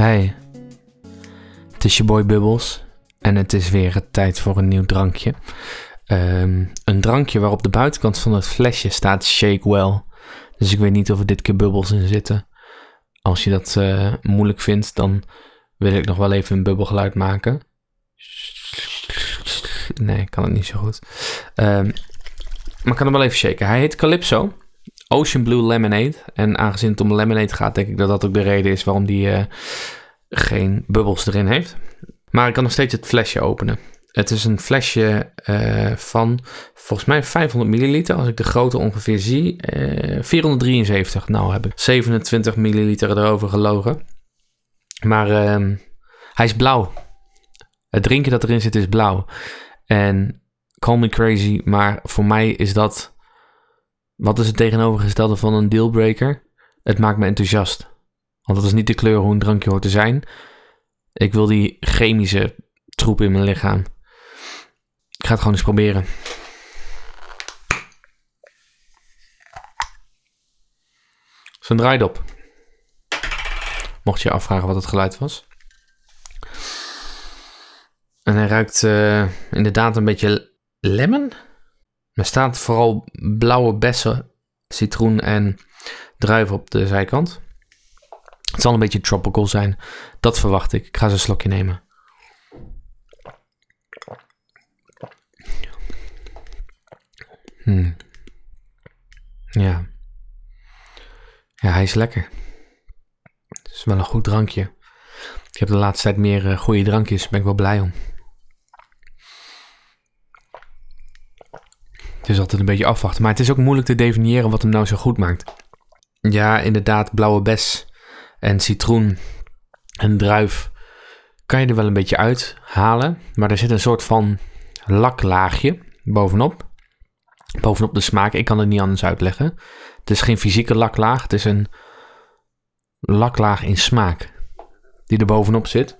Hey, het is je boy Bubbles en het is weer tijd voor een nieuw drankje. Ehm, een drankje waarop de buitenkant van het flesje staat Shake Well. Dus ik weet niet of er dit keer bubbels in zitten. Als je dat eh, moeilijk vindt, dan wil ik nog wel even een bubbelgeluid maken. Nee, kan het niet zo goed. Ehm, maar ik kan hem wel even shaken. Hij heet Calypso. Ocean Blue Lemonade. En aangezien het om lemonade gaat, denk ik dat dat ook de reden is waarom die eh, geen bubbels erin heeft. Maar ik kan nog steeds het flesje openen. Het is een flesje eh, van volgens mij 500 milliliter. Als ik de grootte ongeveer zie. 473. Eh, nou heb ik 27 milliliter erover gelogen. Maar ehm, hij is blauw. Het drinken dat erin zit is blauw. En call me crazy, maar voor mij is dat wat is het tegenovergestelde van een dealbreaker? Het maakt me enthousiast. Want dat is niet de kleur hoe een drankje hoort te zijn. Ik wil die chemische troep in mijn lichaam. Ik ga het gewoon eens proberen. Zo'n draait op. Mocht je afvragen wat het geluid was. En hij ruikt uh, inderdaad een beetje lemon. Er staat vooral blauwe bessen, citroen en druiven op de zijkant. Het zal een beetje tropical zijn. Dat verwacht ik. Ik ga eens een slokje nemen. Hmm. Ja. Ja, hij is lekker. Het is wel een goed drankje. Ik heb de laatste tijd meer uh, goede drankjes. Daar ben ik wel blij om. Is altijd een beetje afwachten. Maar het is ook moeilijk te definiëren wat hem nou zo goed maakt. Ja, inderdaad, blauwe bes en citroen en druif kan je er wel een beetje uithalen. Maar er zit een soort van laklaagje bovenop. Bovenop de smaak. Ik kan het niet anders uitleggen. Het is geen fysieke laklaag. Het is een laklaag in smaak. Die er bovenop zit.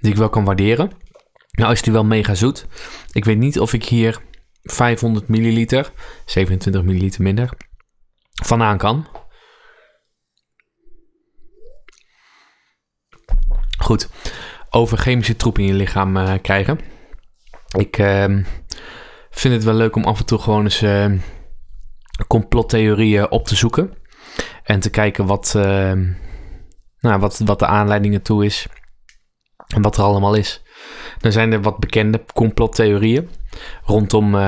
Die ik wel kan waarderen. Nou is die wel mega zoet. Ik weet niet of ik hier 500 milliliter, 27 milliliter minder, vandaan kan. Goed, over chemische troep in je lichaam uh, krijgen. Ik uh, vind het wel leuk om af en toe gewoon eens uh, complottheorieën op te zoeken. En te kijken wat, ehm, nou, wat, wat de aanleiding ertoe is. En wat er allemaal is. Dan zijn er wat bekende complottheorieën rondom uh,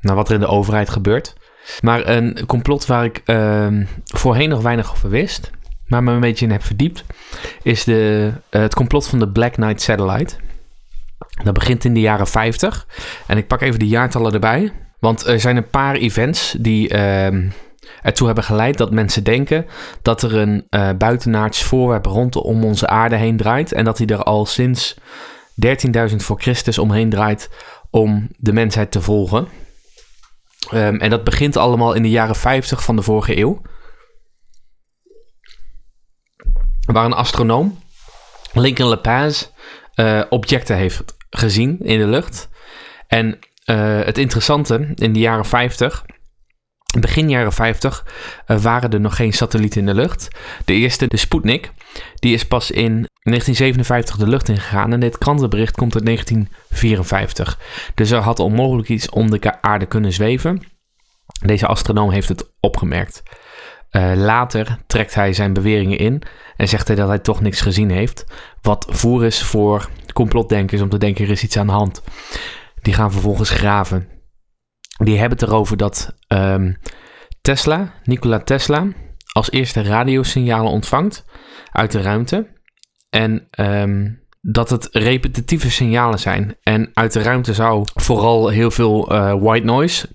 nou, wat er in de overheid gebeurt. Maar een complot waar ik uh, voorheen nog weinig over wist, maar me een beetje in heb verdiept, is de, uh, het complot van de Black Knight Satellite. Dat begint in de jaren 50. En ik pak even de jaartallen erbij. Want er zijn een paar events die ehm, ertoe hebben geleid dat mensen denken dat er een uh, buitenaards voorwerp rondom onze aarde heen draait. En dat hij er al sinds 13.000 voor Christus omheen draait om de mensheid te volgen. Um, en dat begint allemaal in de jaren 50 van de vorige eeuw. Waar een astronoom, Lincoln LePage, uh, objecten heeft gezien in de lucht. En uh, het interessante, in de jaren 50 Begin jaren 50 uh, eh, waren er nog geen satellieten in de lucht. De eerste, de Sputnik, die is pas in 1957 de lucht ingegaan. En dit krantenbericht komt uit 1954. Dus er had onmogelijk iets om de aarde kunnen zweven. Deze astronoom heeft het opgemerkt. Uh, later trekt hij zijn beweringen in en zegt hij dat hij toch niks gezien heeft. Wat voer is voor complotdenkers om te denken er is iets aan de hand. Die gaan vervolgens graven die hebben het erover dat um, Tesla, Nikola Tesla, als eerste radiosignalen ontvangt uit de ruimte. En um, dat het repetitieve signalen zijn. En uit de ruimte zou vooral heel veel uh, white noise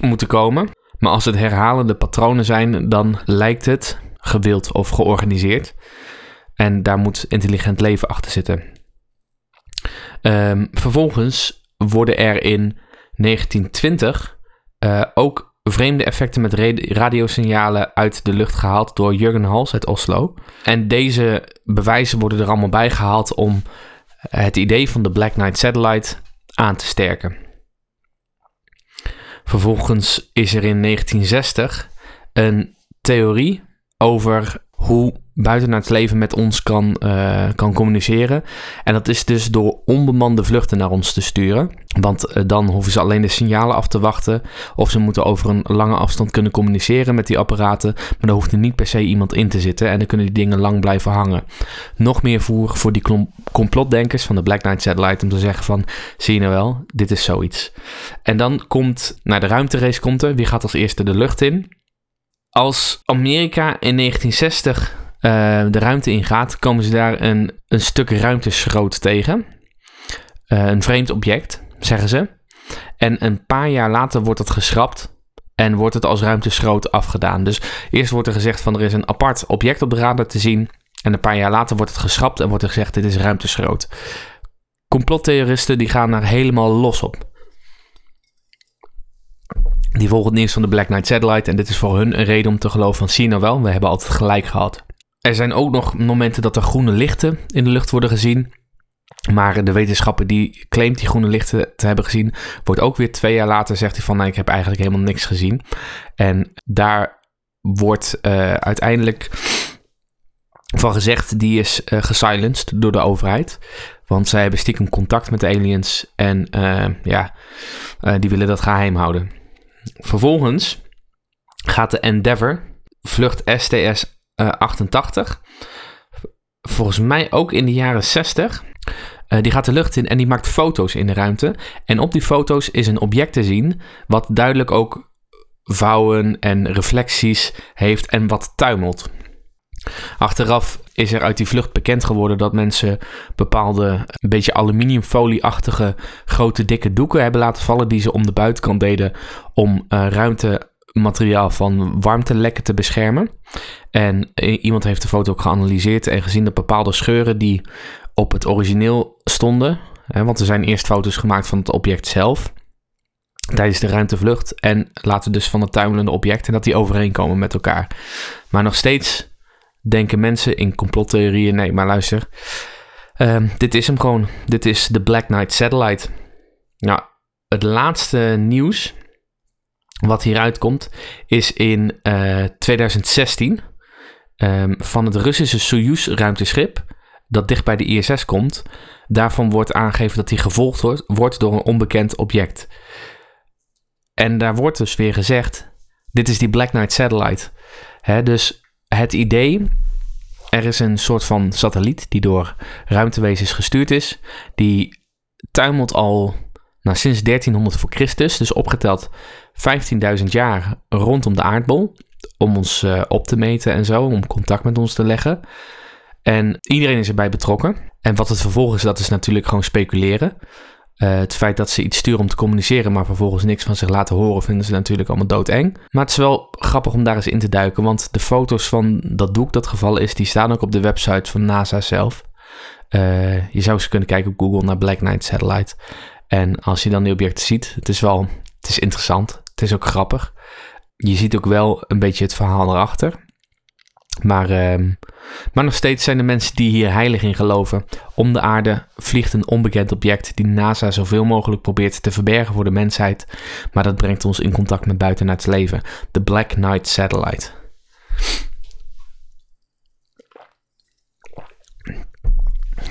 moeten komen. Maar als het herhalende patronen zijn, dan lijkt het gewild of georganiseerd. En daar moet intelligent leven achter zitten. Um, vervolgens worden er in 1920 uh, eh, ook vreemde effecten met radiosignalen uit de lucht gehaald door Jurgen Hals uit Oslo. En deze bewijzen worden er allemaal bij gehaald om het idee van de Black Knight Satellite aan te sterken. Vervolgens is er in 1960 een theorie over hoe buiten het leven met ons kan, uh, kan communiceren. En dat is dus door onbemande vluchten naar ons te sturen. Want uh, dan hoeven ze alleen de signalen af te wachten. Of ze moeten over een lange afstand kunnen communiceren met die apparaten. Maar dan hoeft er niet per se iemand in te zitten. En dan kunnen die dingen lang blijven hangen. Nog meer voer voor die complotdenkers van de Black Knight Satellite. Om te zeggen van, zie je nou wel, dit is zoiets. En dan komt, naar de ruimterace komt er. Wie gaat als eerste de lucht in? Als Amerika in 1960 uh, de ruimte ingaat, komen ze daar een, een stuk ruimteschroot tegen. Uh, een vreemd object, zeggen ze. En een paar jaar later wordt het geschrapt en wordt het als ruimteschroot afgedaan. Dus eerst wordt er gezegd van er is een apart object op de radar te zien. En een paar jaar later wordt het geschrapt en wordt er gezegd dit is ruimteschroot. Complottheoristen die gaan daar helemaal los op. Die volgen het nieuws van de Black Knight Satellite en dit is voor hun een reden om te geloven van zie nou wel, we hebben altijd gelijk gehad. Er zijn ook nog momenten dat er groene lichten in de lucht worden gezien. Maar de wetenschapper die claimt die groene lichten te hebben gezien, wordt ook weer twee jaar later zegt hij van nou, ik heb eigenlijk helemaal niks gezien. En daar wordt uh, uiteindelijk van gezegd, die is uh, gesilenced door de overheid. Want zij hebben stiekem contact met de aliens en uh, ja, die willen dat geheim houden. Vervolgens gaat de Endeavour, vlucht STS 88. Eh, volgens mij ook in de jaren 60. Uh, die gaat de lucht in en die maakt foto's in de ruimte. En op die foto's is een object te zien wat duidelijk ook vouwen en reflecties heeft en wat tuimelt. Achteraf is er uit die vlucht bekend geworden dat mensen bepaalde een beetje aluminiumfolieachtige grote dikke doeken hebben laten vallen die ze om de buitenkant deden om uh, ruimte materiaal van warmtelekken te beschermen. En iemand heeft de foto ook geanalyseerd en gezien dat bepaalde scheuren die op het origineel stonden, hè, want er zijn eerst foto's gemaakt van het object zelf tijdens de ruimtevlucht en later dus van het tuimelende object en dat die overeenkomen met elkaar. Maar nog steeds denken mensen in complottheorieën, nee, maar luister, uh, dit is hem gewoon. Dit is de Black Knight Satellite. Nou, het laatste nieuws wat hieruit komt, is in uh, 2016 um, van het Russische Soyuz ruimteschip, dat dicht bij de ISS komt. Daarvan wordt aangegeven dat hij gevolgd wordt, wordt door een onbekend object. En daar wordt dus weer gezegd: dit is die Black Knight Satellite. Dus het idee er is een soort van satelliet die door ruimtewezens gestuurd is. Die tuimelt al nou, sinds 1300 voor Christus, dus opgeteld 15.000 jaar rondom de aardbol. Om ons uh, op te meten en zo, om contact met ons te leggen. En iedereen is erbij betrokken. En wat het vervolgens is, dat is natuurlijk gewoon speculeren. Uh, het feit dat ze iets sturen om te communiceren, maar vervolgens niks van zich laten horen, vinden ze natuurlijk allemaal doodeng. Maar het is wel grappig om daar eens in te duiken, want de foto's van dat doek dat gevallen is, die staan ook op de website van NASA zelf. Uh, je zou eens kunnen kijken op Google naar Black Knight Satellite. En als je dan die objecten ziet, het is wel, het is interessant. Het is ook grappig. Je ziet ook wel een beetje het verhaal erachter. Maar, uh, maar nog steeds zijn er mensen die hier heilig in geloven. Om de aarde vliegt een onbekend object die NASA zoveel mogelijk probeert te verbergen voor de mensheid. Maar dat brengt ons in contact met buiten het leven. De Black Knight Satellite.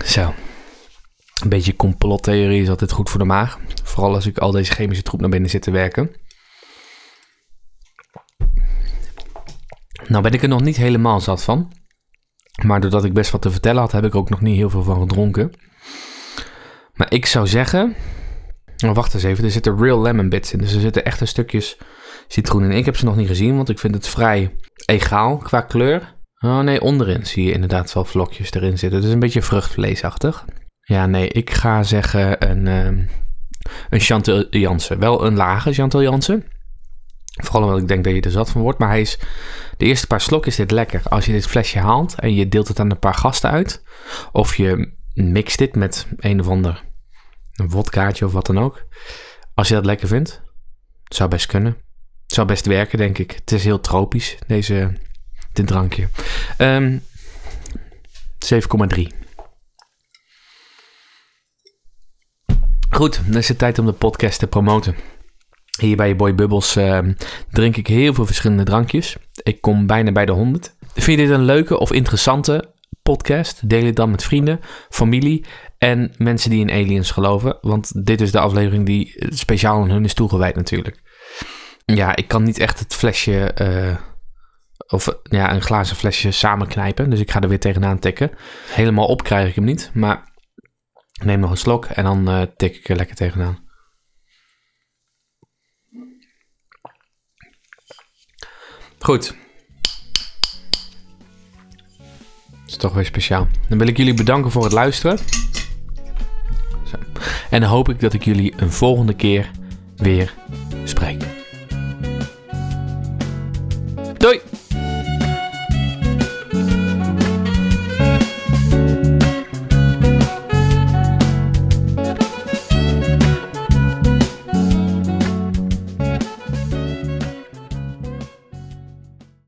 Zo. Een beetje complottheorie is altijd goed voor de maag. Vooral als ik al deze chemische troep naar binnen zit te werken. Nou ben ik er nog niet helemaal zat van. Maar doordat ik best wat te vertellen had, heb ik ook nog niet heel veel van gedronken. Maar ik zou zeggen... Oh, wacht eens even, er zitten real lemon bits in. Dus er zitten echte stukjes citroen in. Ik heb ze nog niet gezien, want ik vind het vrij egaal qua kleur. Oh nee, onderin zie je inderdaad wel vlokjes erin zitten. Dus een beetje vruchtvleesachtig. Ja, nee, ik ga zeggen een, um, een Chantal Jansen. Wel een lage Chantal Jansen. Vooral omdat ik denk dat je er zat van wordt. Maar hij is, de eerste paar slok is dit lekker. Als je dit flesje haalt en je deelt het aan een paar gasten uit. Of je mixt dit met een of ander een wodkaartje of wat dan ook. Als je dat lekker vindt. Zou best kunnen. Het zou best werken, denk ik. Het is heel tropisch, deze, dit drankje. Um, 7,3. Goed, dan is het tijd om de podcast te promoten. Hier bij je Boy Bubbles ehm, drink ik heel veel verschillende drankjes. Ik kom bijna bij de 100. Vind je dit een leuke of interessante podcast? Deel het dan met vrienden, familie en mensen die in aliens geloven. Want dit is de aflevering die speciaal aan hun is toegewijd natuurlijk. Ja, ik kan niet echt het flesje... eh, of ja, een glazen flesje samenknijpen. Dus ik ga er weer tegenaan tikken. Helemaal op krijg ik hem niet. Maar neem nog een slok en dan eh, tik ik er lekker tegenaan. Goed. Dat is toch weer speciaal. Dan wil ik jullie bedanken voor het luisteren. En dan hoop ik dat ik jullie een volgende keer weer spreek. Doei!